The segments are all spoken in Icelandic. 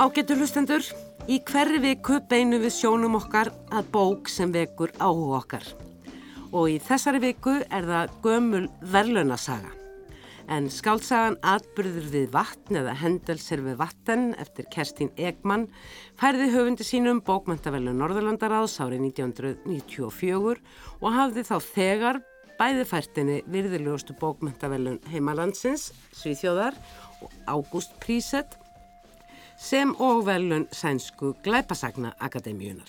Ágetur hlustendur, í hverri viku beinu við sjónum okkar að bók sem vekur áhuga okkar. Og í þessari viku er það gömul verlunasaga. En skálsagan Atbyrður við vatn eða Hendelser við vatten eftir Kerstín Ekman færði höfundi sínum bókmæntavellu Norðurlandaráðs árið 1994 og hafði þá þegar bæði færtinni virðilegustu bókmyndavellun heimalandsins, Svíþjóðar og Ágúst Prísett sem og velun sænsku Glæpasagna Akademíunar.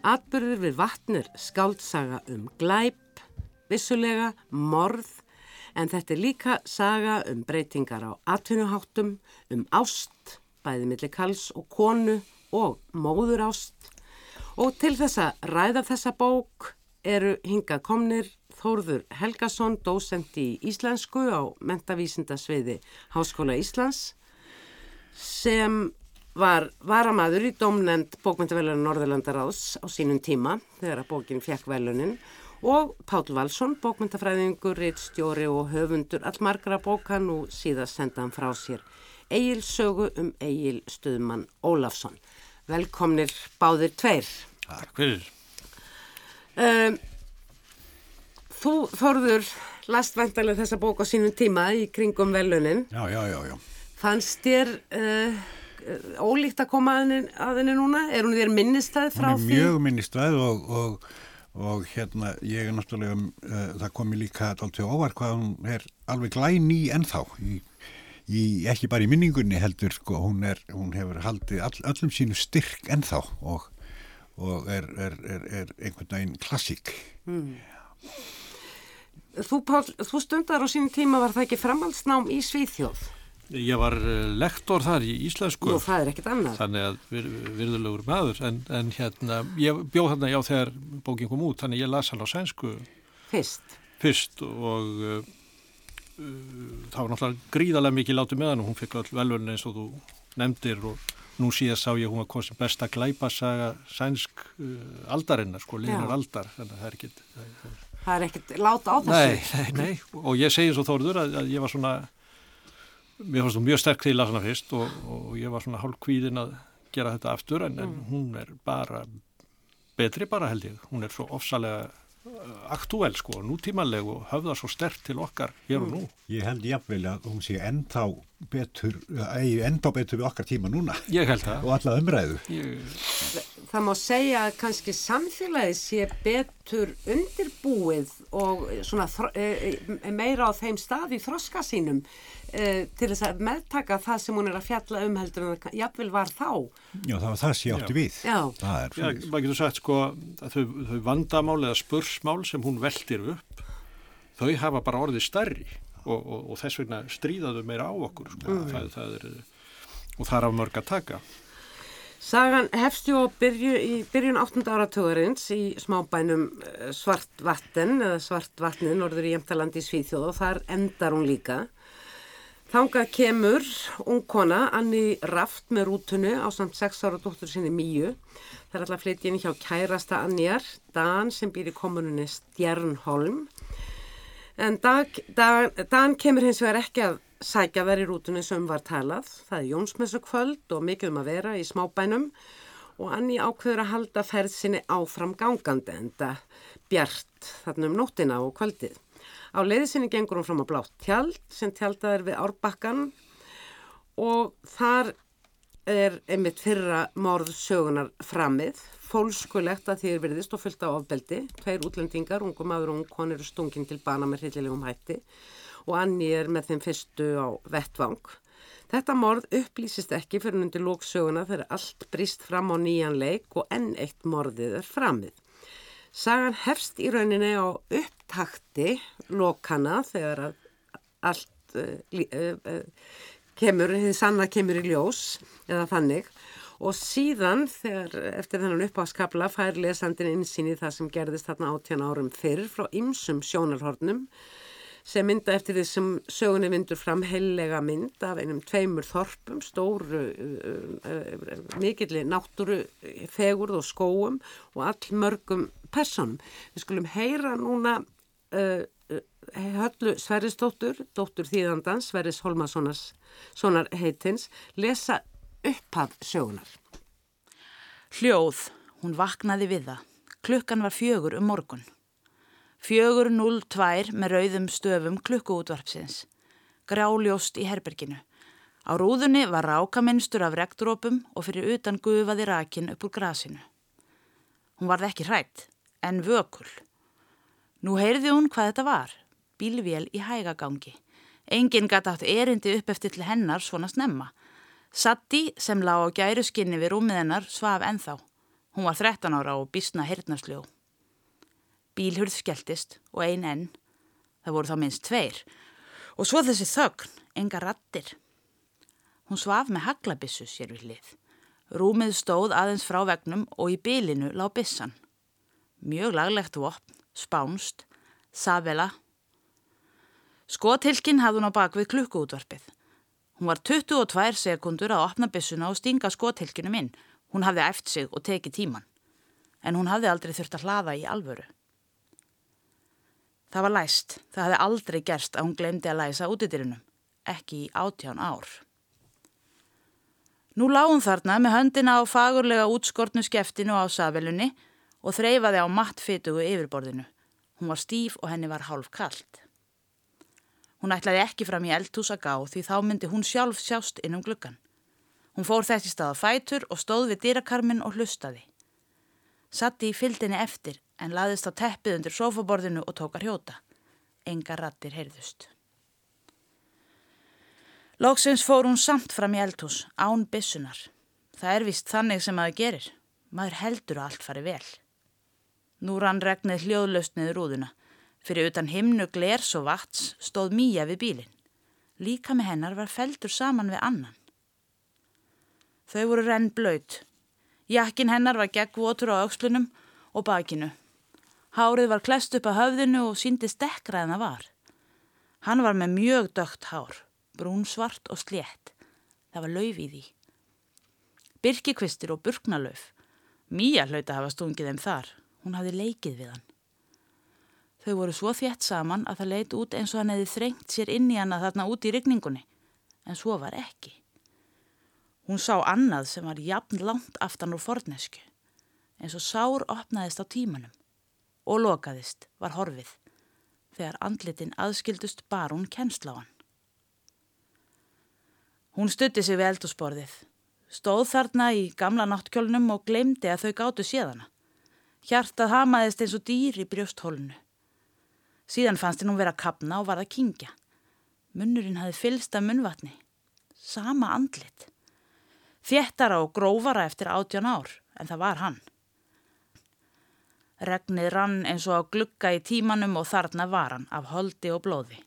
Atbyrður við vatnir skáldsaga um glæp, vissulega, morð, en þetta er líka saga um breytingar á atvinnuháttum, um ást, bæði millir kals og konu og móður ást. Og til þessa ræða þessa bók eru hingað komnir Þórður Helgason, dósend í íslensku á mentavísindasviði Háskóla Íslands sem var varamadur í domnend bókmyndavelunum Norðurlandaráðs á sínum tíma þegar að bókin fekk velunin og Pál Valsson, bókmyndafræðingur, reittstjóri og höfundur allmargra bóka nú síðast sendaðan frá sér Egil sögu um Egil Stöðmann Ólafsson. Velkomnir báðir tveir. Takk fyrir. Um, þú, Þorður, last vantarlega þessa bók á sínum tíma í kringum velunin. Já, já, já, já. Fannst þér uh, ólíkt að koma að henni, að henni núna? Er hún þér minnistæð frá því? Hún er mjög því? minnistæð og, og, og hérna ég er náttúrulega, uh, það komi líka alltaf óvar hvað hún er alveg glæni ennþá í, í, ekki bara í minningunni heldur sko, hún, er, hún hefur haldið all, allum sínu styrk ennþá og, og er, er, er einhvern veginn klassík. Mm. Þú, Pál, þú stundar á sínum tíma var það ekki framhaldsnám í Svíþjóð? Ég var eh, lektor þar í Íslensku. Nú, það er ekkit annað. Þannig að vir, virðulegur maður, en, en hérna, ég bjóð þarna já þegar bókin kom út, þannig ég las hann á sænsku. Fyrst? Fyrst og uh, uh, það var náttúrulega gríðarlega mikið látið með hann og hún fikk all velvörn eins og þú nefndir og nú síðan sá ég hún að kosti besta glæpasaga sænsk uh, aldarinnar, sko, línar aldar, þannig að það er ekkit... Það er ekkit láta á þessu? Nei, nei, nei, og ég segi svo þóruður að, að ég var svona mér fannst þú mjög sterk til að lasna fyrst og, og ég var svona hálf kvíðin að gera þetta aftur en, mm. en hún er bara betri bara held ég, hún er svo ofsalega aktúel sko, nútímanleg og höfða svo stert til okkar hér og nú. Ég held jáfnvel að hún sé ennþá betur, eigi ennþá betur við okkar tíma núna. Ég held það. Og alla umræðu. Ég... Það má segja að kannski samfélagi sé betur undirbúið og svona e, e, meira á þeim stað í þroska sínum til þess að meðtaka það sem hún er að fjalla um heldur en það jáfnvel var þá. Já, það var það sem ég átti við. Já. Það er fyrir. Já, maður getur sagt sko að þau, þau vandamál eða spursmál sem hún veldir upp, þau hafa bara orðið starri og, og, og þess vegna stríðaðu meira á okkur sko. mm. það, það er, og það er af mörg að taka. Sagan hefstu á byrju, byrjun 8. áratugurins í smábænum Svartvatten eða Svartvatnin, norður í Jemtalandi í Svíþjóð og þar endar hún líka. Þangað kemur ung kona, Anni Raft með rútunu á samt 6 ára dóttur sinni Míu. Það er alltaf flytið inn hjá kærasta Anniar, Dan sem býr í kommununni Stjernholm. En Dan, Dan, Dan kemur hins vegar ekki að sækja þær í rútunni sem var talað. Það er Jónsmessu kvöld og mikið um að vera í smábænum og Anni ákveður að halda ferð sinni áfram gangandi en það bjart þarna um nóttina og kvöldið. Á leiðisinni gengur hún fram á blátt tjald sem tjaldaður við árbakkan og þar er einmitt fyrra morð sögunar framið, fólskulegt að því er virðist og fyllt á ofbeldi, tveir útlendingar, ungum maður og ung kon eru stungin til bana með hryllilegum hætti og Anni er með þeim fyrstu á vettvang. Þetta morð upplýsist ekki fyrir undir lóksöguna þegar allt brist fram á nýjan leik og enn eitt morðið er framið. Sagan hefst í rauninni á upptakti lokana þegar allt uh, uh, uh, kemur, þið sanna kemur í ljós eða þannig og síðan þegar eftir þennan uppáskabla fær lesandin insýn í það sem gerðist þarna áttjan árum fyrr frá ymsum sjónalhornum sem mynda eftir því sem sögunni myndur fram hellega mynd af einum tveimur þorpum, stóru, uh, uh, mikilli náttúru fegurð og skóum og all mörgum personum. Við skulum heyra núna uh, höllu Sverrisdóttur, dóttur þýðandans, Sverris Holmasonar heitins, lesa upphaf sögunar. Hljóð, hún vaknaði við það. Klukkan var fjögur um morgun. Fjögur 02 með rauðum stöfum klukkuútvarpsins. Gráljóst í herberginu. Á rúðunni var rákaminstur af regndrópum og fyrir utan gufaði rakin upp úr grasinu. Hún varð ekki hrætt, en vökul. Nú heyrði hún hvað þetta var. Bílvél í hægagangi. Engin gæti átt erindi upp eftir til hennar svona snemma. Satti sem lá á gæru skinni við rúmið hennar svaf enþá. Hún var 13 ára og bísna hirtnarsljó. Bílhurð skelltist og ein enn. Það voru þá minnst tveir. Og svo þessi þögn, enga rattir. Hún svaf með haglabissu sér við hlið. Rúmið stóð aðeins frá vegnum og í bylinu lá bissan. Mjög laglegt vopn, spánst, savela. Skotilkinn hafði hún á bakvið klukkuútvarpið. Hún var 22 sekundur að opna bissuna og stinga skotilkinu minn. Hún hafði eft sig og tekið tíman. En hún hafði aldrei þurft að hlaða í alvöru. Það var læst. Það hafði aldrei gerst að hún glemdi að læsa útidyrinum. Ekki í átján ár. Nú lág hún þarna með höndina á fagurlega útskortnu skeftinu á safelunni og þreyfaði á mattfitugu yfirborðinu. Hún var stíf og henni var hálf kallt. Hún ætlaði ekki fram í eldhús að gá því þá myndi hún sjálf sjást inn um gluggan. Hún fór þessi stað á fætur og stóð við dýrakarmin og hlustaði. Satti í fyldinni eftir en laðist á teppið undir sofaborðinu og tókar hjóta. Enga rattir heyrðust. Lóksins fór hún samt fram í eldhús, án bissunar. Það er vist þannig sem maður gerir. Maður heldur að allt fari vel. Nú rann regnið hljóðlaust niður rúðuna. Fyrir utan himnu glers og vats stóð Míja við bílinn. Líka með hennar var feldur saman við annan. Þau voru renn blöyt. Jakkin hennar var geggvotur á aukslunum og bakinu. Hárið var klest upp að höfðinu og síndi stekkra en það var. Hann var með mjög dögt hár brúnsvart og slétt. Það var lauf í því. Birkikvistir og burknalauf. Mía hlauta hafa stungið þeim þar. Hún hafði leikið við hann. Þau voru svo þjætt saman að það leit út eins og hann hefði þrengt sér inn í hana þarna út í rigningunni. En svo var ekki. Hún sá annað sem var jafn langt aftan úr fornesku. En svo sár opnaðist á tímanum. Og lokaðist var horfið. Þegar andlitin aðskildust bar hún kennsla á hann. Hún stutti sig við eldusborðið. Stóð þarna í gamla náttkjólnum og glemdi að þau gáttu séðana. Hjartað hamaðist eins og dýr í brjósthólunu. Síðan fannst henn hún vera að kapna og var að kingja. Munnurinn hafi fylst af munnvatni. Sama andlit. Þéttara og grófara eftir átján ár, en það var hann. Regnið rann eins og að glugga í tímanum og þarna var hann af holdi og blóði.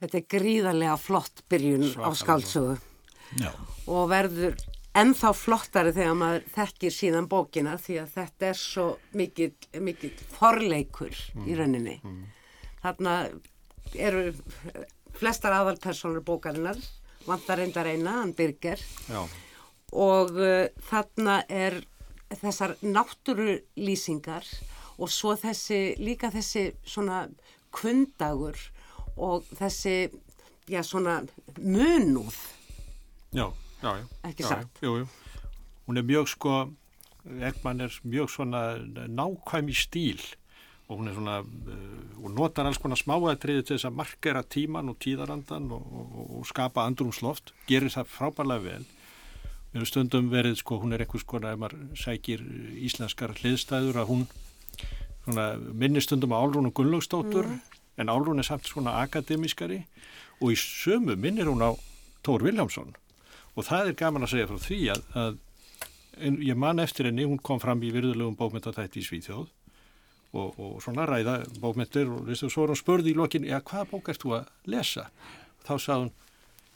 Þetta er gríðarlega flott byrjun Svakalega. á skáldsögu Já. og verður ennþá flottari þegar maður þekkir síðan bókina því að þetta er svo mikill forleikur mm. í rauninni. Mm. Þarna eru flestar aðalpersonur bókarinnar, vantar reyndar eina, hann Birger. Já. og uh, þarna er þessar náttúrulýsingar og svo þessi, líka þessi svona kundagur og þessi, já svona munúð. Já, já, já. Ekki já, satt? jú, jú. hún er mjög sko Ekman er mjög svona nákvæm í stíl og hún er svona uh, og notar alls konar smáatriði til þess að markera tíman og tíðarandan og, og, og skapa andrumsloft gerir það frábærlega vel. Við erum stundum verið sko, hún er eitthvað sko ef maður sækir íslenskar hliðstæður að hún minnir stundum á Álrún og Gunnlaugstóttur mm. en Álrún er samt svona akademískari og í sömu minnir hún á Tór Viljámsson og það er gaman að segja frá því að, að ég man eftir henni, hún kom fram í virðulegum bókmyndatætti í Svíþjóð og, og svona ræða bókmyndir og svo var hún spörði í lokin, já hvaða bók ert þú að lesa? Þá sað hún,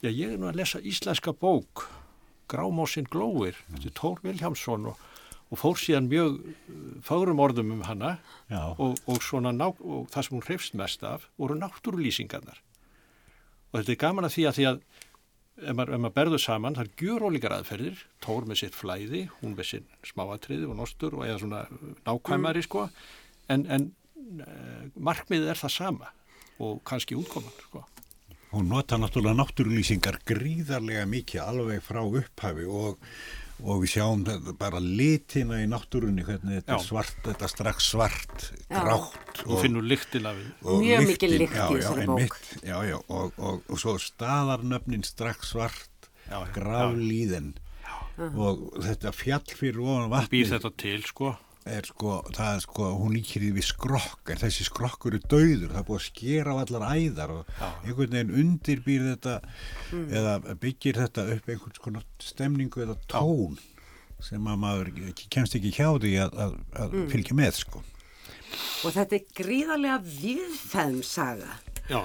já ég er nú að lesa íslenska bók Grámósinn glóir, þetta er Tór Viljámsson og og fór síðan mjög uh, fárum orðum um hana og, og, ná, og það sem hún hrefst mest af voru náttúrulýsingarnar og þetta er gaman að því að því að ef maður, maður berður saman það er gjur ólíkar aðferðir tór með sitt flæði, hún með sitt smáatriði og nostur og eða svona nákvæmari mm. sko en, en uh, markmiðið er það sama og kannski útkoman sko hún nota náttúrulega náttúrulýsingar gríðarlega mikið alveg frá upphafi og, og við sjáum þetta bara litina í náttúrunni hvernig þetta er Já. svart, þetta er strax svart, Já. grátt Þú finnur lyktin af því. og Mjög mikil lyktin, lykt í já, já, þessari einmitt, bók. Já, já, og, og, og svo staðarnöfnin strax svart, Já, já, gráflíðin og þetta fjall fyrir ofan vatni Býr þetta til, sko. Er sko, það er sko, hún líkir því við skrokk, en þessi skrokkur er dauður, það er búið að skera á allar æðar og einhvern veginn undirbýr þetta eða byggir þetta upp einhvern sko stemningu eða tón sem að maður ekki- kemst ekki hjá því að, að, að fylgja með sko. Og þetta er gríðarlega viðfæðum saga. Já,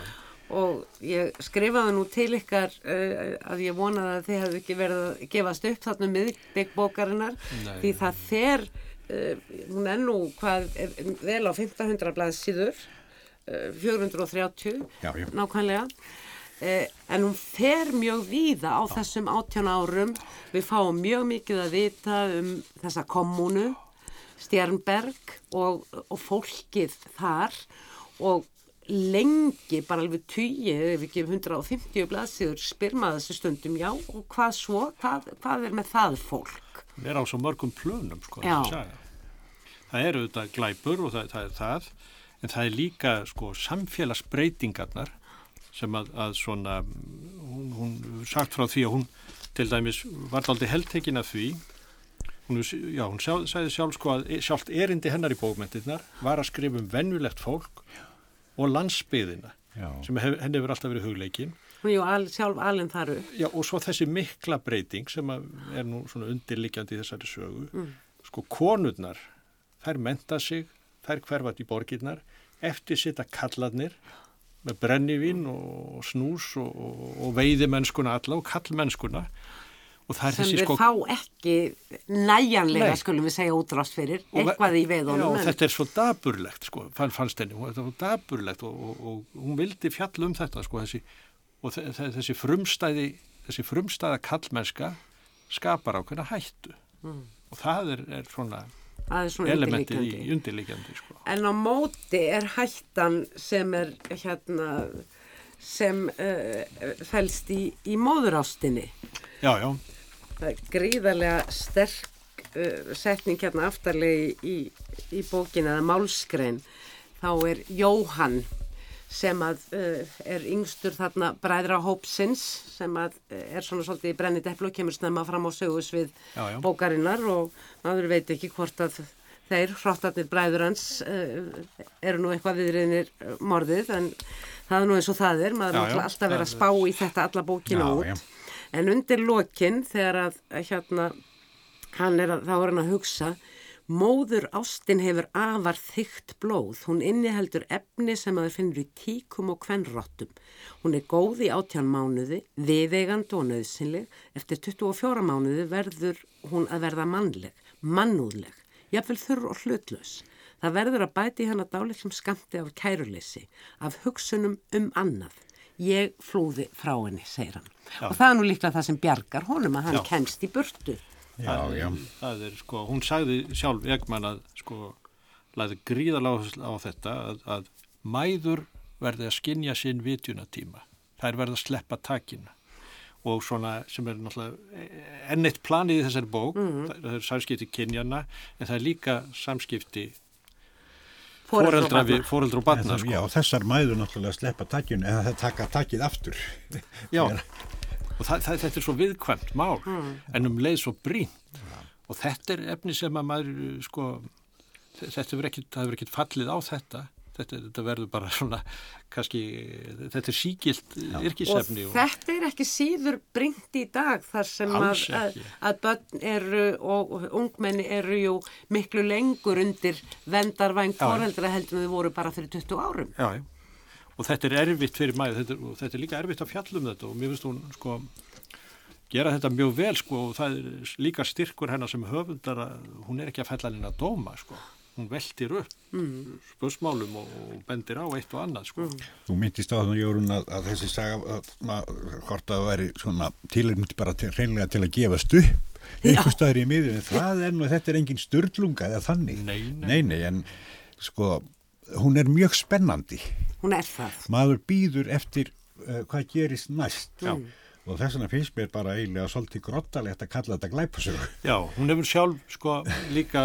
Og ég skrifaði nú til ykkar uh, að ég vonaði að þið hefðu ekki verið að gefast upp þarna miðbyggbókarinnar því það fer, hún er nú hvað, er, vel á 1500 blaðsíður, uh, 430 Já, já. nákvæmlega. Eh, en hún fer mjög víða á þessum 18 árum. Við fáum mjög mikið að vita um þessa kommunu, Stjernberg og, og fólkið þar og lengi, bara alveg tugi, ef ekki 150 blaðsíður, spyr maður þessu stundum, já, og hvað svo, hvað, hvað er með það fólk? Er á svo mörgum plönum, sko. Það eru þetta glæpur og það, það er það, en það er líka, sko, samfélagsbreytingarnar sem að, að svona, hún, hún sagt frá því að hún til dæmis var aldrei heldtekin af því hún, já, hún sagði sjálf sko að sjálft erindi hennar í bókmentirnar var að skrifa um venjulegt fólk og landsbyðina Já. sem hef, henni hefur alltaf verið hugleikin Er ju al, sjálf alveg þar upp. já, og svo þessi mikla breyting sem er nú svona undirliggjandi í þessari sögu sko konurnar þær menta sig, þær hverfat í borgirnar eftir sitta kallarnir með brennivín og snús og, og, veiðimennskuna alla og kallmennskuna og er sem við sko fá ekki næjanlega, Nei. skulum við segja útrást fyrir, eitthvað í Já, veðunum. og en- þetta er svo daburlegt sko, fann, fannst henni, þetta var daburlegt og, og, og hún vildi fjalla um þetta sko, þessi, og þe þe þessi frumstæði þessi frumstæða kallmennska skapar ákveðna hættu og það er, er svona svona elementið í undirliggjandi sko. En á móti er hættan sem er hérna sem uh, fælst í, í móðurástinni. Já, já, Það er gríðarlega sterk uh, setning hérna aftarlega í, í bókina eða málskrein. Þá er Jóhann sem að uh, er yngstur þarna bræðra hópsins sem að uh, er svona svolítið í brennið deplu og kemur snemma fram á sögusvið Já, já. bókarinnar og maður veit ekki hvort að þeir, hráttarnir bræður hans, uh, eru nú eitthvað viðriðnir uh, morðið en það er nú eins og það er, maður er alltaf verið að spá í þetta alla bókina Já, út. já. En undir lokin þegar að hérna hann er að, þá er hann að hugsa móður ástin hefur afar þygt blóð. Hún inniheldur efni sem að þeir finnur í tíkum og kvenrottum. Hún er góð í átján mánuði, viðeigandi og nöðsynleg. Eftir 24 mánuði verður hún að verða mannleg, mannúðleg, jafnvel þurr og hlutlaus. Það verður að bæti hana dálitlum skamti af kæruleysi, af hugsunum um annað. Ég flúði frá henni, segir hann. Og það er nú líklega það sem bjargar honum að hann Já. kemst í burtu. Já, það, já. það er sko, hún sagði sjálf Egman að sko, læði gríðalega á þetta að, að mæður verði að skinja sinn vitjunatíma. Þær verði að sleppa takina og svona sem er náttúrulega enn eitt planið í þessari bók, það, það er samskipti kynjana en það er líka samskipti foreldra, við, foreldra og batna Já, þessar mæður náttúrulega sleppa takkinu en það taka takkið aftur. Já, og það, það, þetta er svo viðkvæmt mál en um leið svo brínt og þetta er efni sem að maður sko, þetta verður ekkit, ekkit fallið á þetta. Þetta, þetta verður bara svona kannski, þetta er síkilt yrkisefni Og þetta er ekki síður bringt í dag þar sem að, að, að börn eru og og ungmenni eru jú miklu lengur undir vendarvæng foreldra heldur en þau voru bara fyrir 20 árum. Já, já. Og þetta er erfitt fyrir mæði, þetta, er- og þetta er líka erfitt að fjalla um þetta og mér finnst hún sko gera þetta mjög vel sko og það er líka styrkur hennar sem höfundar að hún er ekki að fella henni að dóma sko. Hún veltir upp mm. spursmálum og, og bendir á eitt og annað sko. Þú myndist á þannig Jórun að, að þessi saga hvort að það væri svona tilurinn bara til, reynlega til að gefast upp einhver staður í miðunni, það er nú þetta er engin störlunga eða þannig Nei, nei. nei, nei, en sko hún er mjög spennandi Hún er það. maður býður eftir uh, hvað gerist næst. Já. Og þess vegna finnst mér bara eiginlega svolítið grottalegt að kalla þetta glæpasögu. Já, hún hefur sjálf sko líka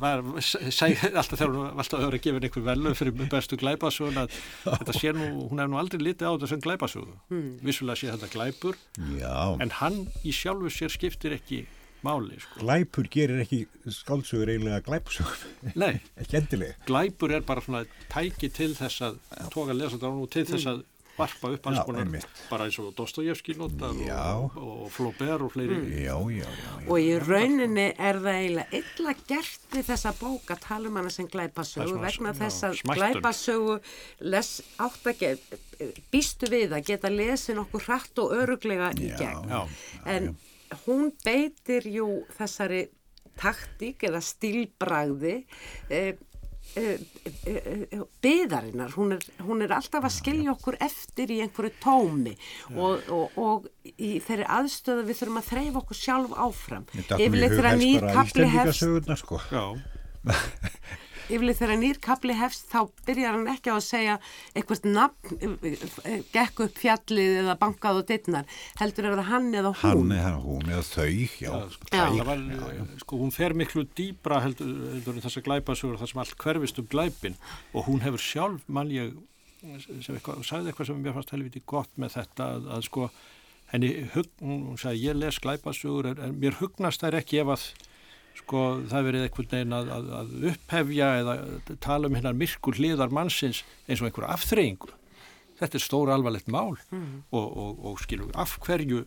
var, seg, alltaf þegar hún var alltaf að vera að gefa einhver velu fyrir bestu glæpasögun að þetta sé nú, hún hefur nú aldrei litið á þetta sem glæpasögu. Mm. Vissulega sé þetta glæpur Já. en hann í sjálfu sér skiptir ekki máli sko. Glæpur gerir ekki skáldsögur eiginlega glæpasögur. Nei, glæpur er bara svona tæki til þess að tóka lesandar og til þess að varpa upp hans Já, konar bara eins og Dostojevski notar og, og Flaubert og fleiri Já, já, já. já. Og í rauninni er það eiginlega illa gert við þessa bók að tala um hana sem glæpasögu vegna já, þess að glæpasögu les, átt að get, býstu við að geta lesið nokkuð hratt og öruglega í Já, gegn. já, en hún beitir jú þessari taktík eða stílbragði eh, eh, eh, byðarinnar, hún er, hún er alltaf að skilja okkur eftir í einhverju tómi og, og, og í þeirri aðstöðu við þurfum að þreyfa okkur sjálf áfram. Er yfirleitt nýr bara kapli hefst sko. Já, yfirleitt þegar nýr kapli hefst þá byrjar hann ekki á að segja eitthvað nafn eh, eh, gekk upp fjallið eða bankað og dittnar heldur ef það hann eða Hann hún eða hún eða þau, já. Já. það var, sko, hún fer miklu dýbra heldur, heldur en þessa glæpasögur þar sem allt hverfist um glæpin og hún hefur sjálf, mann ég sem eitthvað, sagði eitthvað sem mér fannst helviti gott með þetta að, að sko henni, hug, hún sagði ég les glæpasögur en, en mér hugnast þær ekki ef að sko það verið einhvern veginn að, að, að upphefja eða tala um hennar myrkur hliðar mannsins eins og einhverju afþreyingu þetta er stóra alvarlegt mál og, og, og skilur af hverju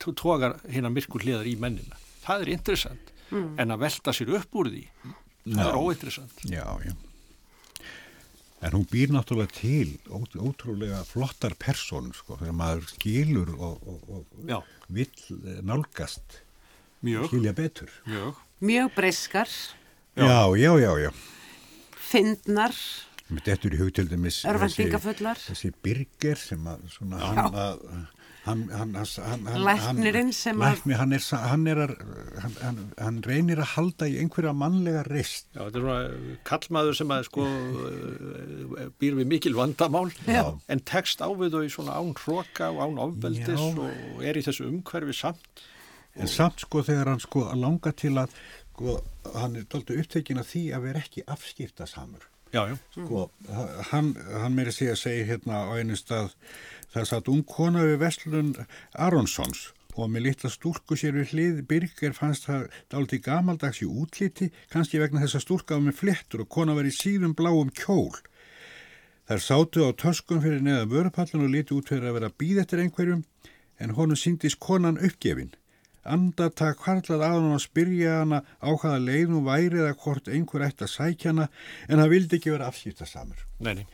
tó- tógar hérna myrkur hliðar í mennina. Það er interessant en að velta sér upp úr því það er óinteressant. Já, já. En hún býr náttúrulega til ó, ótrúlega flottar personur, sko, þegar maður skilur og, og, og vill eh, nálgast, mjög, skilja betur. mjög. mjög breyskar Já, já, já, já. fyndnar Með dettur í hug til dæmis þessi, byrger sem að svona hann, að, hann, hann, hann, hann, Læknirinn sem að- læknir, hann, er, hann, er að, hann, hann, hann reynir að halda í einhverja mannlega reist. Já, þetta er svona kallmaður sem að sko eh, býr við mikil vandamál Já. en tekst á við þau svona án hroka og án ofbeldis Já. og er í þessu umhverfi samt. En samt sko þegar hann sko langa til að sko, hann er doldið upptekin af því að vera ekki afskiptasamur. Já, já. Sko, hann, hann meiri segja að segja hérna á einu stað það satt ung kona við Vestlun Aronsons og með litla stúlku sér við hlið Birger fannst það dálítið gamaldags í útliti, kannski vegna þess að stúlka var með flettur og kona var í síðum bláum kjól. Þær sátu á töskum fyrir neða vörupallin og liti út fyrir að vera býð eftir einhverjum en honum síndist konan uppgefin. Andartak hvarlað að hann að spyrja hana á hvaða leið hún væri eða hvort einhver ætti að sækja hana en hann vildi ekki vera afskiptasamur. Nei, nei.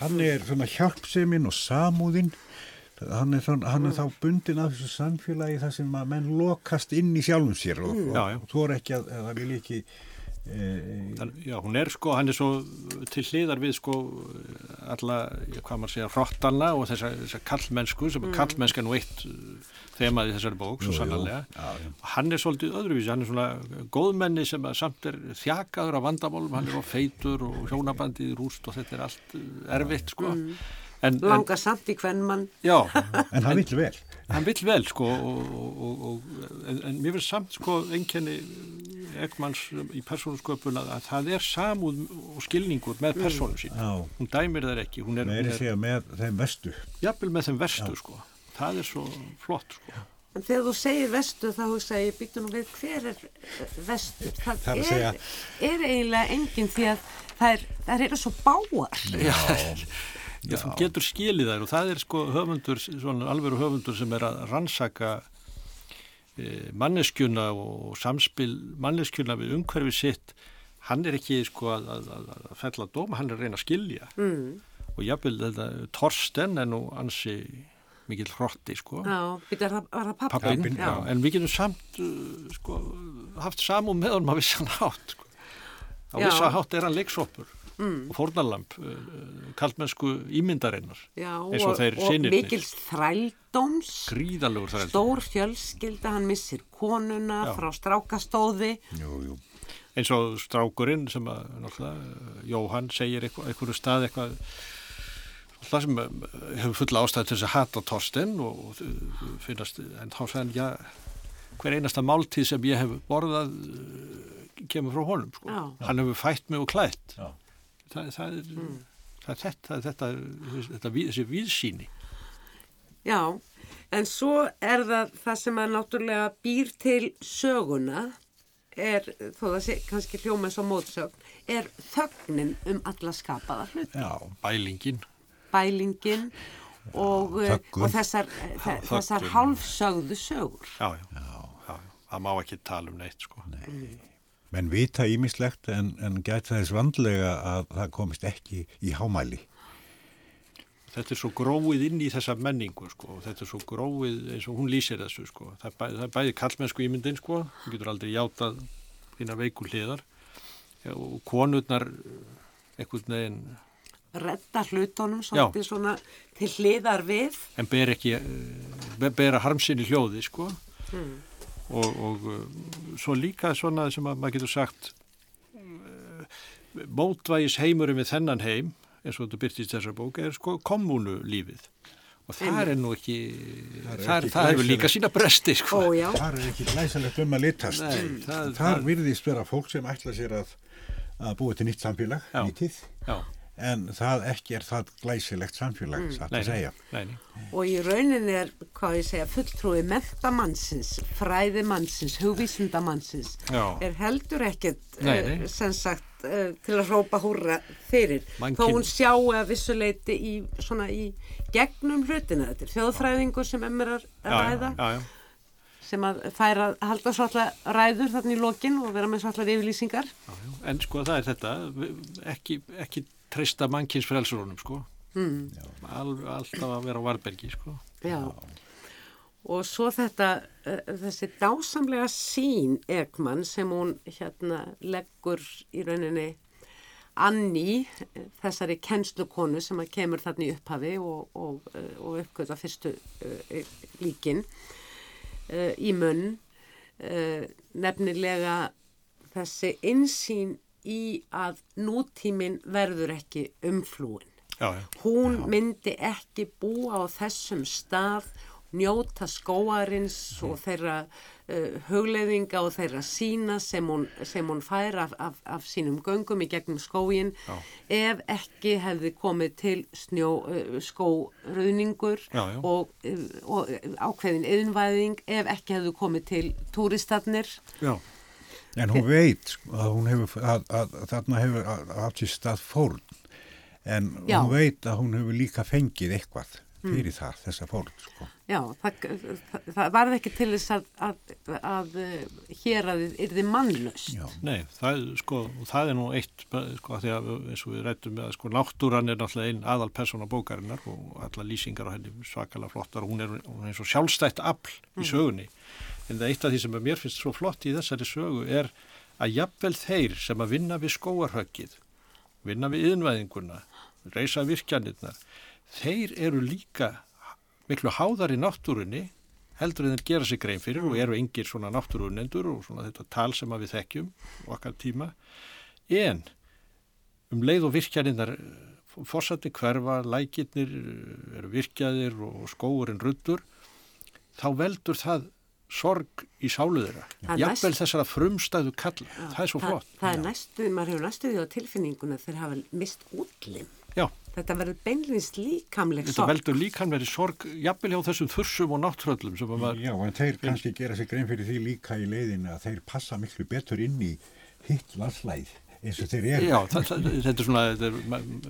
Hann er svona hjálpseminn og samúðinn, hann er, svona, hann er þá bundin af þessu samfélagi þar sem að menn lokast inn í sjálfum sér og, og, Já, já. og þú er ekki að, að það vil ekki já, hún er sko, hann er svo til hliðar við sko alla, já, hvað maður segja, hrottana og þessa, þessa kallmennsku sem er kallmennskan og eitt uh, þemaði þessari bók, svo sannarlega. Já, já. Hann er svolítið öðruvísi, hann er svona góðmenni sem samt er þjakaður af vandamálum, hann er á feitur og hjónabandið rúst og þetta er allt erfitt sko. En, en, langa samt í hvern mann já, en hann vill vel. hann vill vel sko og, og, og, og, en, en mér finnst samt sko einkenni Ekmans í persónusköpun að, að það er samúð og skilningur með persónum sín Já, hún dæmir þær ekki, hún er, hún er með þeim vestu. jafnvel með þeim verstu sko. Það er svo flott sko. En þegar þú segir vestu þá hugsa ég býttu nú við hver er eh, vestur það, Það er er, segja- er eiginlega enginn því að það er, eru svo báar Já, Já, þú getur skilið þær og það er sko höfundur, svona alveru höfundur sem er að rannsaka e, manneskjuna og samspil manneskjuna við umhverfi sitt. Hann er ekki sko að, að, að, að fella dóma, hann er að reyna að skilja. Mm. og jafnvel þetta Torsten er nú ansi mikill hrotti sko. Já, það, það pappin, Pappin, já. en við getum samt uh, sko, haft samúð með honum á vissan hátt sko. á vissan hátt er hann leiksoppur mm. og fórnalamp uh, kaldmennsku ímyndarinnar já, eins og og, þeir og synirnir. mikil þrældóms stór fjölskylda, hann missir konuna Já. frá strákastóði Jú, jú. eins og strákurinn sem að náttúrulega, Jóhann segir eitthvað, einhverju stað eitthvað það sem eh, hefur fulla ástæði til þess að hata Torsten og, og finnast, en þá hann, já, hver einasta máltíð sem ég hef borðað kemur frá honum, sko. Já. Hann hefur fætt mig og klætt. Já. Það, það, er, það er þetta, það er þetta, þetta, við- þessi viðsýni. Já, en svo er það það sem að náttúrulega býr til söguna er, þó það sé kannski hljóma eins og mótsögn, er þögnin um alla skapaða hlut. Já, Bælingin. Bælingin og, þöggun. og þessar, þe- þöggun. þessar hálfsögðu sögur. Já, já, já, já. Það má ekki tala um neitt, sko. Menn vita ímislegt en, en gæti þess vandlega að það komist ekki í hámæli. Þetta er svo gróið inn í þessa menningu, sko. og Þetta er svo gróið eins og hún lýsir þessu, sko. Það er bæði, það er bæði kallmennsku ímyndin, sko. Þú getur aldrei játað þína veiku hliðar. Já, og konurnar einhvern veginn, Redda hlutunum svolítið svona til hliðar við. en ber ekki, eh, bera harmsinni hljóði, sko. Og, og eh, svo líka svona sem að maður getur sagt eh, mótvægis heimurum við þennan heim, eins og þetta byrtist þessar bók, er sko kommunulífið. Og það er nú ekki, er það, ekki það hefur líka sína bresti, sko. Ó já, Þar er ekki glæsilegt um að litast. Nei, það- Þar það- virðist vera fólk sem ætla sér að, að búa til nýtt samfélag, Já. nýttið, Já, en það ekki er það glæsilegt samfélag, mm. satt nei, að segja. nei, nei. og í rauninni er, hvað ég segja, fulltrúi mentamannsins, fræðimannsins, hugvísindamannsins, er heldur ekkert, nei. sem sagt, eh, til að hrópa húrra fyrir. Mannkyn- Þó hún sjáu að vissuleiti í, svona í gegnum hlutina. Þetta er þjóðfræðingur sem emmer að Já, ræða, já, já, já. sem að færa að halda svolítið ræður þarna í lokin og vera með svolítið yfirlýsingar. Já, já. En sko það er þetta, ekki, ekki treysta mannkins frelsurunum sko. Mm. Al, alltaf að vera á varbergi sko. Já. Og svo þetta, uh, þessi dásamlega sín Ekman sem hún hérna leggur í rauninni Anni, eh, þessari kennslukonu sem að kemur þarna í upphafi og, og, eh, og uppgöta fyrstu uh, líkin uh, í munn, uh, nefnilega þessi insýn í að nútíminn verður ekki umflúin Já, já. hún myndi ekki búa á þessum stað njóta skóarins og þeirra uh, hugleiðinga og þeirra sína sem hún, sem hún fær af, af, af sínum göngum í gegnum skóin ef ekki hefði komið til snjó, uh, skóröðningur Já, já. og, uh, og ákveðin yðnvæðing ef ekki hefði komið til túristarnir Já, En hún veit sko, að hún hefur, að, að, að þarna hefur átt sér stað fórn, en Já. hún veit að hún hefur líka fengið eitthvað fyrir þar, þessa fórn, sko. Já, það, það, það varði ekki til þess að, að, að hér að þið yrði mannlaust. Já. nei, það, sko, og það er nú eitt, sko, af því að eins og við rættum með að sko, náttúran er náttúrulega einn aðal persóna bókarinnar og alla lýsingar á henni svakalega flottar og hún er, hún er eins og sjálfstætt afl í sögunni. En er eitt af því sem mér finnst svo flott í þessari sögu er að jafnvel þeir sem að vinna við skóarhöggið, vinna við yðnvæðinguna, reysa virkjanirnar, þeir eru líka miklu háðar í náttúrunni heldur en þeir gera sig grein fyrir og eru engir svona náttúrunendur og svona þetta tal sem við þekkjum okkar tíma. En um leið og virkjaninnar fórsætti hverfa, lækirnir eru virkjaðir og skóurinn ruddur þá veldur það sorg í sálu þeirra. Það jafnvel næst- þessara frumstæðu kall það er svo það, flott. það er næstu, maður hefur næstu því á tilfinninguna þeir hafa mist útlim. Já, Þetta verður beinlýnst líkamleg þetta sorg. veldur líkan verið sorg jafnvel hjá þessum þursum og að maður Já, en þeir kannski gera sig grein fyrir því líka í leiðinu að þeir passa miklu betur inn í hitt landslæð eins og þeir eru. Já, þetta er svona, er,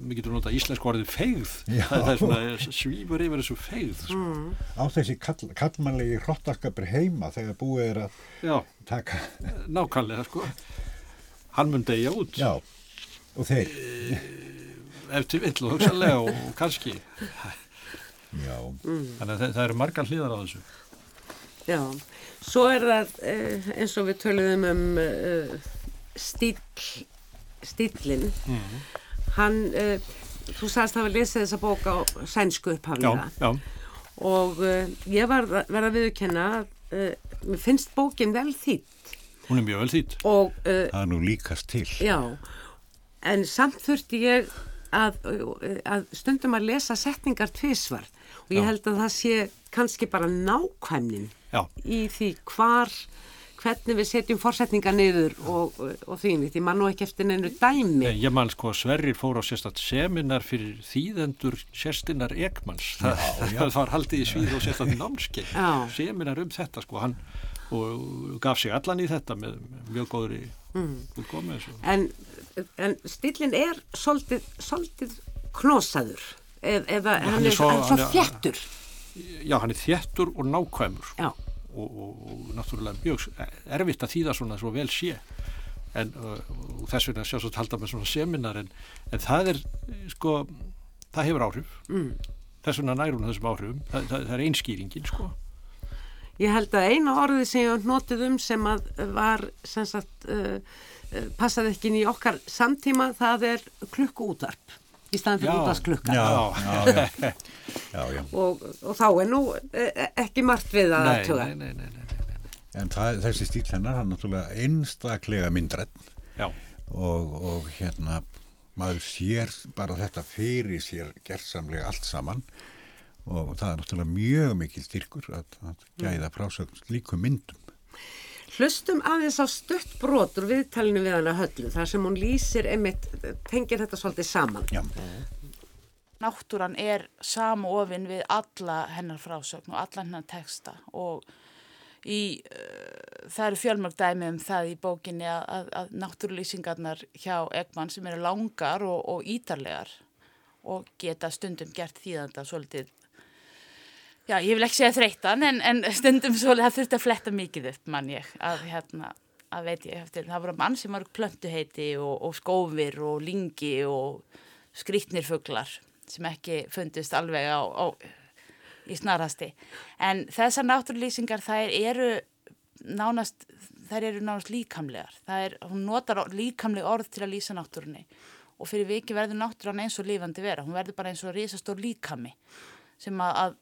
við getum notað íslensku orðið feigð, það, er svona, svífur yfir þessu feigð, sko. Á þessi kall, kallmannlegi hrottaskapur heima þegar búið er að Já, taka, nákvæmlega, sko. Hann mun degja út, já, og þeir, ef til vill og hugsanlega og, kannski. já, Þannig að það, það eru margar hlýðar á þessu. Já, svo er það uh, eins og við töluðum um uh, stíl, stílinn. Mhm. Hann, uh, þú sagðist að hafa lesið þessa bók á sænsku já, Og uh, ég var að viðurkenna að uh, mér finnst bókin vel þýtt. hún er mjög vel þýtt. Og uh, það er nú líkast til. Já, en samt þurfti ég að, að stundum að lesa setningar tvísvar og ég Já. held að það sé kannski bara nákvæmnin Já. í því hvar hvernig við setjum fórsetningar niður og, og því nýtt, ég man nú ekki eftir neinu dæmi Nei, ég man sko að Sverrir fór á sérstætt seminar fyrir þýðendur sérstinnar Ekmans. Það, það var haldið í svíð og sérstætt námskeið. Seminar um þetta sko, hann og gaf sig allan í þetta með mjög góðri mm. þessu. en, en stílinn er svolítið, svolítið knosaður eð, eða hann hann er svo- hann er- þjættur Já, hann er þéttur og nákvæmur sko. Já. Og, og, og náttúrulega mjög erfitt að þýða svona svo vel sé. En þess vegna sjálfsagt halda með svona seminar en, en það er sko það hefur áhrif. Mm. þess vegna nær hún þessum áhrifum. Það, það, það er einskýringin sko. Ég held að eina orðið sem ég notið um sem að var sem sagt uh, passaði ekki inn í okkar samtíma það er klukkuútvarp í staðan fyrir Já. útvarsklukka Já, já, já, já, og, og þá er nú uh, ekki margt við að nei, tuga. nei, nei, nei, nei, nei. En það, þessi stíl hennar, hann er náttúrulega einstaklega myndrætt Já, og, og hérna maður sér bara þetta fyrir sér gerðsamlega allt saman og það er náttúrulega mjög mikil styrkur að, að gæða frásögn líkum myndum. Hlustum aðeins á stutt brotur viðtalinu við hana höllu þar sem hún lýsir einmitt, tengir þetta svolítið saman. Já, náttúran er samofin við alla hennar frásögn og alla hennar texta og í, uh, það eru fjölmörg dæmi um það í bókinni að, að, að náttúrulýsingarnar hjá Ekman sem eru langar og, og ítarlegar og geta stundum gert þýðanda svolítið Já, ég vil ekki segja þreytan en, en stundum svolítið það þurfti að fletta mikið upp mann ég að hérna að veit ég eftir, það voru mann sem var plöntuheiti og, og skófir og lingi og skrýtnir fuglar sem ekki fundist alveg á, á í snarasti. En þessar náttúrlýsingar þær eru nánast, þær eru nánast líkamlegar. Er, hún notar líkamleg orð til að lýsa náttúrunni og fyrir viki verður náttúran eins og lífandi vera. Hún verður bara eins og risastór líkami sem að, að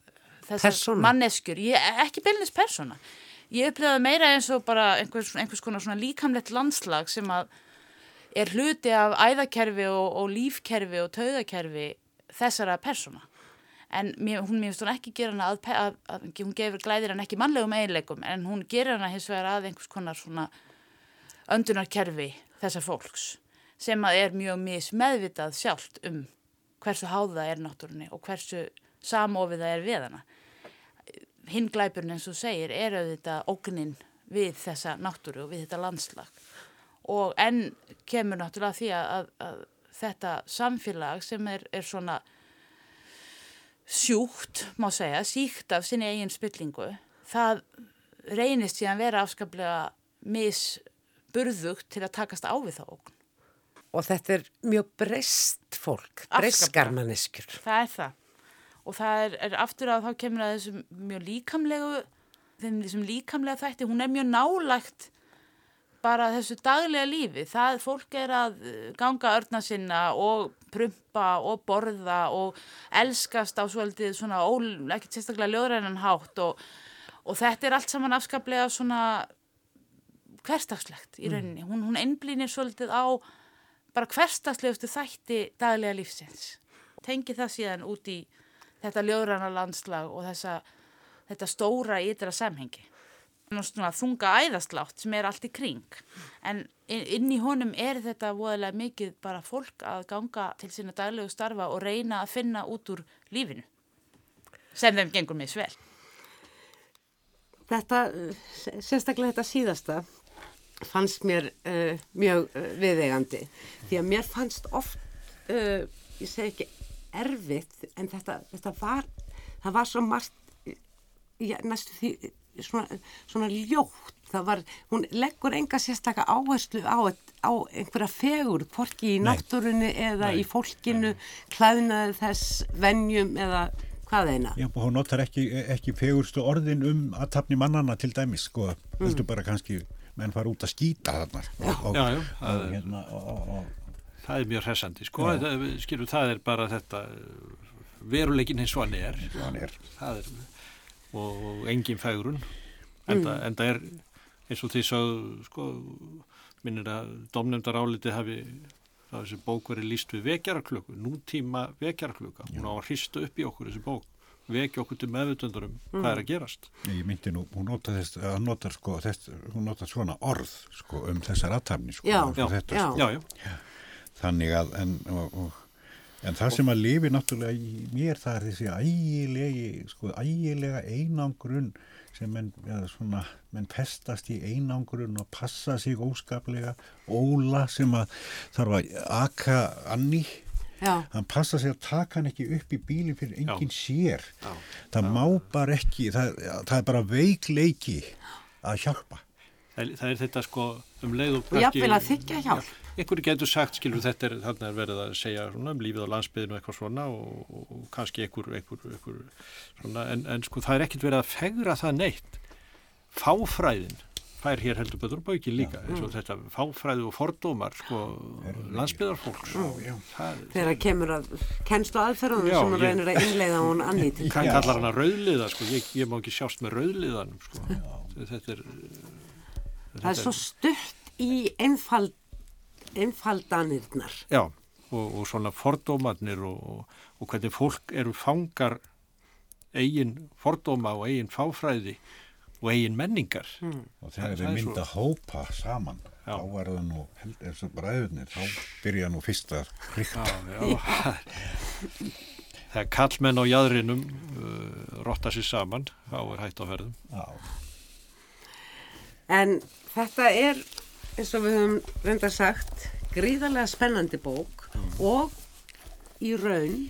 þessar manneskjur, ég, ekki beilinist persóna. Ég upplifði bara eins og bara einhvers, einhvers konar svona líkamlegt landslag sem að er hluti af æðakerfi og, og lífkerfi og taugakerfi þessara persóna. En mér, hún mér finnst hún ekki gera hana að, að, að, hún gefur glæðir hann ekki mannlegum eiginleikum en hún gerir hana hins vegar að einhvers konar svona öndunarkerfi þessa fólks sem að er mjög mismeðvitað sjálft um hversu háða er náttúrunni og hversu samofið það er við hana. Hinn glæpurinn eins og segir er auðvitað ógnin við þessa náttúru og við þetta landslag og enn kemur náttúrulega því að, að, að þetta samfélag sem er, er svona sjúkt, má segja, síkt af sinni eigin spillingu, það reynist síðan vera afskaplega misburðugt til að takast á við þá ógn. Og þetta er mjög breyst fólk, Afskaplega. breyskar manneskjur. Það er það. Og það er, er aftur að þá kemur að þessum mjög líkamlegu, þeim þessum líkamlega þætti, hún er mjög nálægt bara þessu daglega lífi. Það fólk er að uh, ganga örna sinna og prumpa og borða og elskast á svolítið svona, ól, ekki sérstaklega ljóðrænan hátt og, og þetta er allt saman afskaplega svona hverstagslegt í rauninni. Hún, hún einblýnir svolítið á bara hverstagslegustu þætti daglega lífsins. Tengi það síðan út í þetta ljóðræna landslag og þessa, þetta stóra ytra samhengi. Svona þunga æðaslátt sem er allt í kring. En inn í honum er þetta voðalega mikið bara fólk að ganga til sína daglegu starfa og reyna að finna út úr lífinu. Sem þeim gengur mis vel. Þetta, uh, sérstaklega þetta síðasta, fannst mér uh, mjög uh, viðegandi. Því að mér fannst oft, uh, ég segi ekki erfitt, en þetta, þetta var, það var svo margt, já, næstu því, svona, svona ljótt. Það var, hún leggur enga sérstaklega áherslu á, á einhverja fegur, hvorki í náttúrunni eða Nei. í fólkinu, klæðnaði þess, venjum eða hvað eina. Já, hún notar ekki, ekki fegurstu orðin um aðtapni mannana til dæmis, sko, heldur bara kannski menn fara út að skýta þarna, sko, og, Já, já, og, hérna, og, og, og, það er mjög hressandi sko, Já. það, skilur, það er bara þetta veruleikin eins og hann er og hann er. það er og, engin fægrun enda, enda er eins og því svo sko, minnir að domnefndar áliti hafi það þessi bók verið líst við vekjaraklöku, nútíma vekjaraklöka, hún á að hrista upp í okkur þessi bók, vekja okkur til meðutundurum hvað er að gerast. Ég myndi nú, hún notar þess, að notar sko, þess, hún notar svona orð sko um þessar aðtæfni sko. Já, og já, þetta, já. Sko. Já, já, Þannig að, en, og, og, en það sem að lifi náttúrulega í mér það er þessi ægilegi, sko, ægilega einangrun sem menn, ja, svona, menn festast í einangrun og passa sig óskaplega, óla sem að þarf að aka anni Já, hann passa sig að taka hann ekki upp í bílinn fyrir enginn sér. Já. það má bara ekki það, það er bara veikleiki að hjálpa. Það, það er þetta sko um leið og Og jafnvel að þiggja hjálp. Einhverju getur sagt, skilur þetta er þarna er verið að segja svona, um lífið á landsbyðinu og eitthvað svona og, og, og kannski einhver, einhver, einhver svona, en, en sko það er ekkert verið að fegra það neitt. Fáfræðin fær hér heldur betur bauki líka eins og þetta fáfræði og fordómar sko landsbyðarfólks það, þegar kemur að kennslu aðferðunum Já, sem ég- reynir að innleiða hún annið til. hvað kallar hana rauðliða sko, ég, ég má ekki sjást með rauðliðanum sko, þetta er Það er svo stutt í einfald, einfaldanirnar. Já, og, og svona fordómarnir og, og, og hvernig fólk eru fangar eigin fordóma og eigin fáfræði og eigin menningar. og Það- þegar það þeir er mynda hópa saman Já. þá var það nú, held- eins og bræðurnir þá byrja nú fyrst að hrykta já. Þegar kallmenn á jæðrinum uh, rotta sér saman, þá er hægt á ferðum. Já, En þetta er, eins og við höfum reynda sagt, gríðarlega spennandi bók og í raun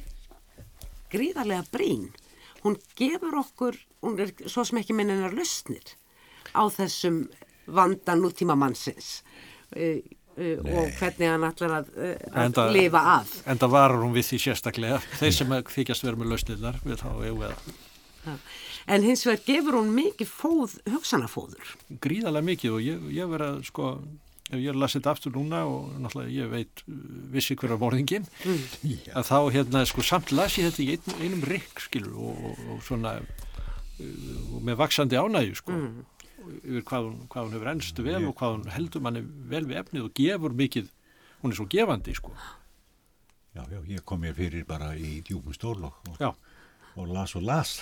gríðarlega brín. Hún gefur okkur, hún er svo sem ekki minninar lausnir á þessum vanda nútíma mannsins uh, uh, og hvernig hann ætlar að, uh, að Enda- lifa af. En það varar hún við því sérstaklega. Þeir sem þykjast vera með lausnirnar, við þá að En hins vegar gefur hún mikið fóð, hugsanafóður. gríðarlega mikið og ég, ég verið að sko, ef ég er lasa þetta aftur núna og náttúrulega ég veit vissi hver var morðingin, að þá hérna sko samt las ég þetta í ein, einum rikk skilur og, og, og svona uh, og með vaksandi ánægju sko yfir hvað hún, hvað hún hefur ennstu vel og hvað hún heldur manni vel við efnið og gefur mikið, hún er svo gefandi sko, já, já, ég kom mér fyrir bara í djúpum stól og, og, já, og las og las.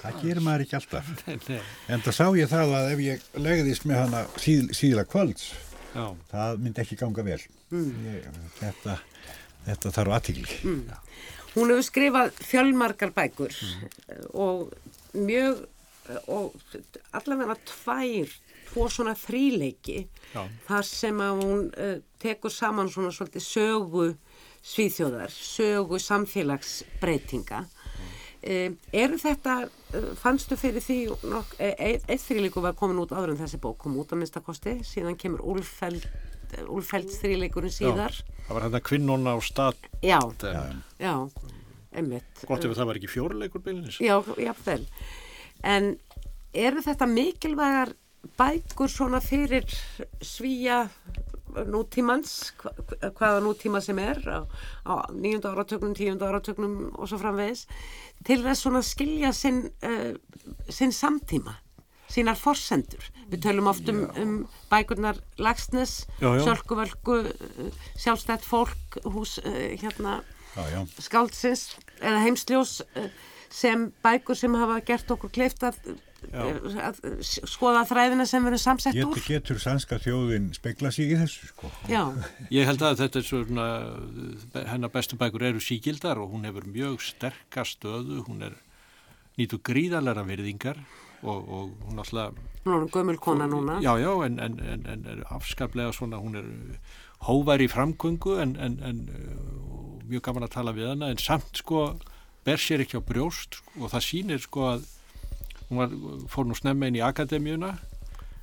Það gerir maður ekki alltaf. En það sá ég það að ef ég legðist með hana síð, síðla kvölds já, það myndi ekki ganga vel. Ég, þetta, þetta þarf aðtíkli Hún hefur skrifað fjölmarkar bækur og mjög og allavega tvær, tvo svona þríleiki Já. þar sem að hún uh, tekur saman svona svolítið sögu svíþjóðar, sögu samfélagsbreytinga. Eru þetta, uh, fannstu fyrir því, e, e, eitt þríleiku var komin út áður en þessi bók kom út að minnstakosti, síðan kemur Úlfeld, Úlfelds þríleikurinn síðar. það var hérna kvinnona á stað Já, já. já, einmitt. gott ef það var ekki fjóruleikur bylnis Já, jafnvel. En eru þetta mikilvægar bækur svona fyrir svíja nútímans, hva- hvaða nútíma sem er á, nýjönda áratögnum, tíunda áratögnum og svo framvegis, til þess svona skilja sinn, uh, sinn samtíma, sínar forsendur. Við tölum oft um, um bækurnar Lagsnes. Sölkuvölku, uh, sjálfstætt fólk, hús, uh, hérna, já, já, skáldsins eða heimsljós eh, sem bækur sem hafa gert okkur kleift eh, að skoða þræðina sem verður samsett getur, úr. getur sænska þjóðin spegla sig í þessu sko Já, Ég held að þetta er svona, hennar bestu bækur eru síkildar og hún hefur mjög sterka stöðu, hún er nýtu gríðalega virðingar og, og hún alltaf, hún er gömul kona núna. já, já, en, en, en, en er afskaplega svona, hún er hóvar í framgöngu en, en, en uh, mjög gaman að tala við hana, en samt sko ber sér ekki á brjóst og það sýnir sko að hún var, fór nú snemma inn í akademíuna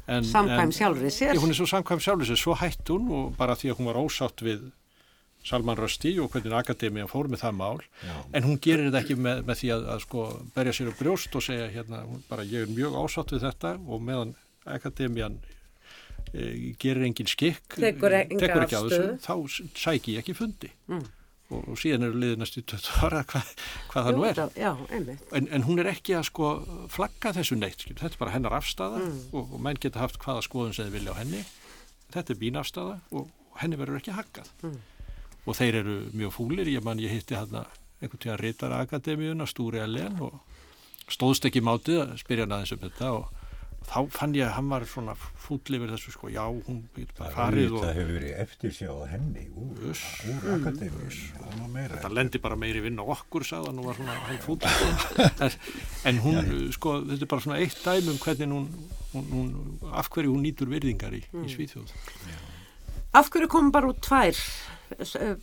en, Samkvæm en- sjálfri sér. Hún er svo samkvæm sjálfur sér, svo hætt hún og bara því að hún var ósátt við Salman Rushdie og hvernig akademían fór með það mál, Já. en hún gerir þetta ekki með, með því að, að sko berja sér á brjóst og segja hérna, hún bara ég er mjög ósátt við þetta og meðan akademían e, gerir engin skikk Tekur tekur ekki á þessu, þá s- sæki ég ekki fundi Mm. Og, og síðan eru liðinast í 20 ára hvað, hvað það nú er. Já. En, en hún er ekki að sko flagga þessu neitt, skil. þetta er bara hennar afstafa Mm. og, og menn geta haft hvaða skoðun sem þið vilja á henni. Þetta er mín afstafa og henni verður ekki haggað. Mm. og þeir eru mjög fúlir, ég man ég hitti hérna einhvern tíðan reytara akademíuna, Stúri Alen og stóðst ekki mátið að spyrja hann aðeins um þetta og þá fann ég að hann var svona fúll yfir þessu sko, já, hún getur bara farið og Það hefur verið eftirsjáð henni úr, Uss. úr. Það meira. það lendi bara meiri vinn á okkur sagðan og var svona hann fúll en, en hún, sko, þetta er bara svona eitt dæmi um hvernig hún, hún, hún af hverju hún nýtur virðingar í, í Svíþjóð Af hverju kom bara út tvær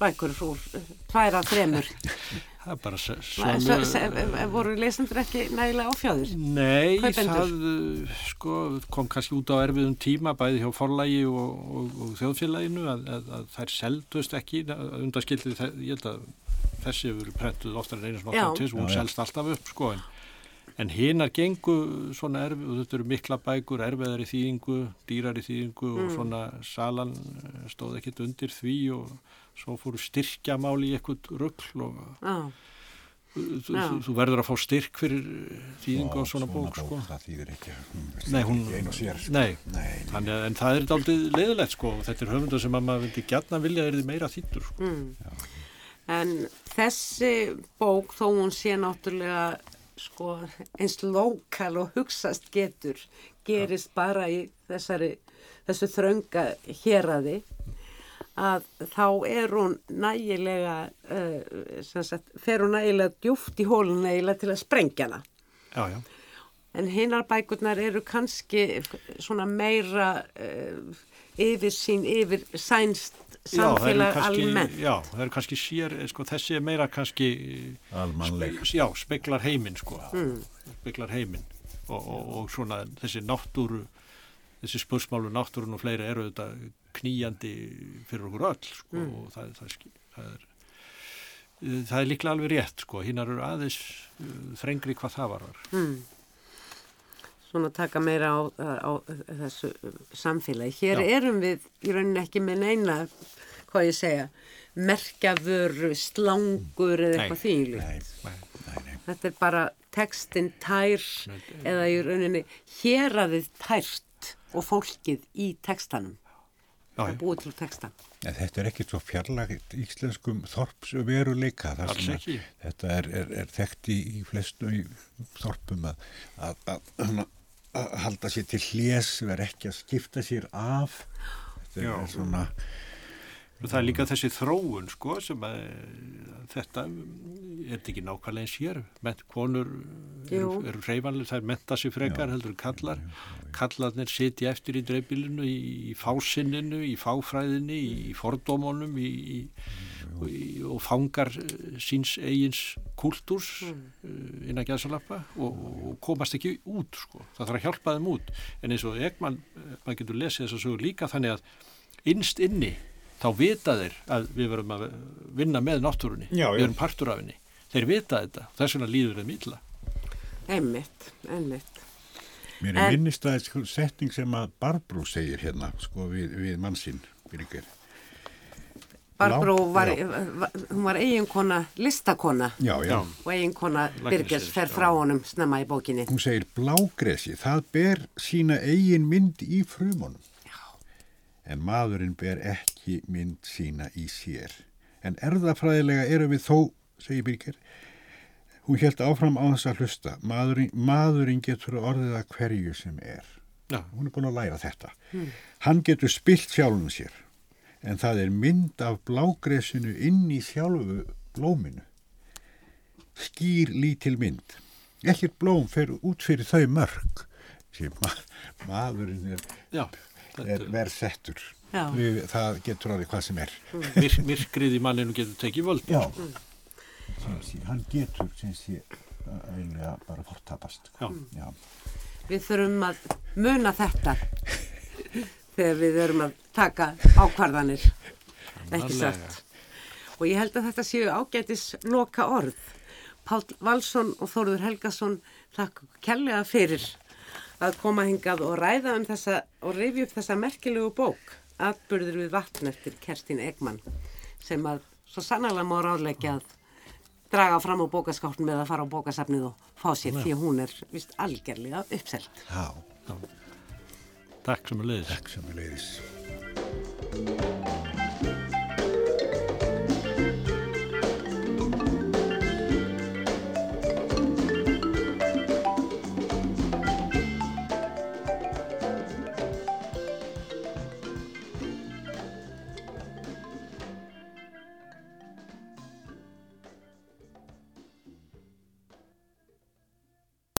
bækur úr, eh, tvær af þremur? það er bara Sömu... sömu Voru lesendur ekki nægilega áfjáður? Nei, Kaupendur? það sko, kom kannski út á erfiðum tíma bæði hjá forlægi og, og, og þjóðfélaginu að, að, að þær seldust ekki undaskildið, ég held að þessi hefur verið prentuð oftar en einu til, og hún Já, já. selst alltaf upp sko, en, en hinar gengu svona erfið, og þetta eru mikla bækur erfiðar í þýðingu, dýrar í þýðingu og svona salan eh, stóð ekkit undir því og svo fóru styrkjamáli í eitthvað rugl og Já, þú, Já. þú, þú verður að fá styrk fyrir þýðingu á svona bók sko. Það þýðir ekki. hún veist Nei, ekki hún, Einu og sér. sko. nei, Nei, nei. þannig en það er daldið leiðilegt sko og þetta er höfundar sem að maður vildi gætna vilja er þið meira þýttur sko. mm. En þessi bók, þó hún sé náttúrulega sko, eins lokal og hugsast getur, gerist bara í þessari, þessu þrönga héraði, að þá er hún nægilega, uh, sagt, fer hún nægilega djúft í hólun nægilega til að sprengja hana. Já, já, En hinnar bækurnar eru kannski svona meira uh, yfir sín, yfir sænst samfélag almennt. Já, það eru kannski sér, eh, sko, þessi er meira kannski Almannleg. spe- Já, speklar heiminn sko speklar heiminn og, og, og svona þessi náttúru þessi spursmálu náttúrun og fleiri eru þetta kníjandi fyrir okkur öll sko og það, það, það, það er eh, það er líklega alveg rétt sko, hinnar eru aðeins uh, þrengri hvað það varar. Mm. Svona taka meira á, á þessu samfélagi. Hér Já. erum við í rauninni ekki með neina, hvað ég segja, merkjavöru, slangur eða eitthvað þýli. Nei, Nei. nei, nei. Þetta er bara textin tær eða í rauninni héraðið tært og fólkið í textanum. Já, Það já. búið til textan. En þetta er ekki svo fjarlagt íslenskum þorpsveruleika. þar sem að. Þetta er, er, er þekkt í, í flestu í þorpum að, að, að, að, halda sér til hljés, vera ekki að skipta sér af. Þetta Já. er svona, Og það er líka þessi þróun sko sem að þetta er ekki nákvæmlega eins hér? Ment, konur eru, eru reyfanlega, það er menta sér frekar heldur kallar kallarnir sitja eftir í dreifbílinu í, í fásinninu, í fáfræðinni í fordómunum í, í, í, og fangar eh, síns eigins kultúrs mm. innan gæðsalappa og, og komast ekki út sko. það þarf að hjálpa þeim út. En eins og Ekman, maður getur lesið þess að sögur líka þannig að innst inni þá vita þeir að við verum að vinna með náttúrunni, Já, við já. erum partur af henni þeir vita þetta, þess vegna líður þeim illa Einmitt, einmitt. mér En- er minnist að sko, setning sem að Barbrú segir hérna, sko, við, við mannsinn, Birgir. Barbró Lá- var, var, hún var eiginkona, listakona Já, og eiginkona Birgers fer já. frá honum snemma í bókinni. Hún segir blágresi, það ber sína eigin mynd í frumunum. En maðurinn ber ekki mynd sína í sér. En erðafræðilega erum við þó, segir Birgir, hún held áfram á þess að hlusta. Maðurinn, maðurinn getur orðið að hverju sem er. Já, Hún er búin að læra þetta. Hann getur spilt sjálfum sér. En það er mynd af blágresinu inn í sjálfu blóminu. Skýr lítil mynd. Ekkert blóm fer út fyrir þau mörg. Sér, ma maðurinn er, já er verðsettur. Það getur orðið hvað sem er. Myr, myrkrið í manninu getur tekið völd Já. Sem sé, hann getur sem sé eiginlega bara. Já. Við þurfum að muna þetta þegar við erum að taka ákvarðanir, ekki satt. Og ég held að þetta séu ágætis loka orð. Pál Valsson og Þóruður Helgason þakka kærlega fyrir að koma hingað og ræða um þessa og rifja upp þessa merkilegu bók Atburður við vatn eftir Kerstin Egman sem að svo sannlega má ráðleggja að draga fram á bókaskáttin með að fara á bókasafnið og fá sér því að hún er vist algerlega uppselt. Já, Takk sem að leiðis takk sem er leiðis.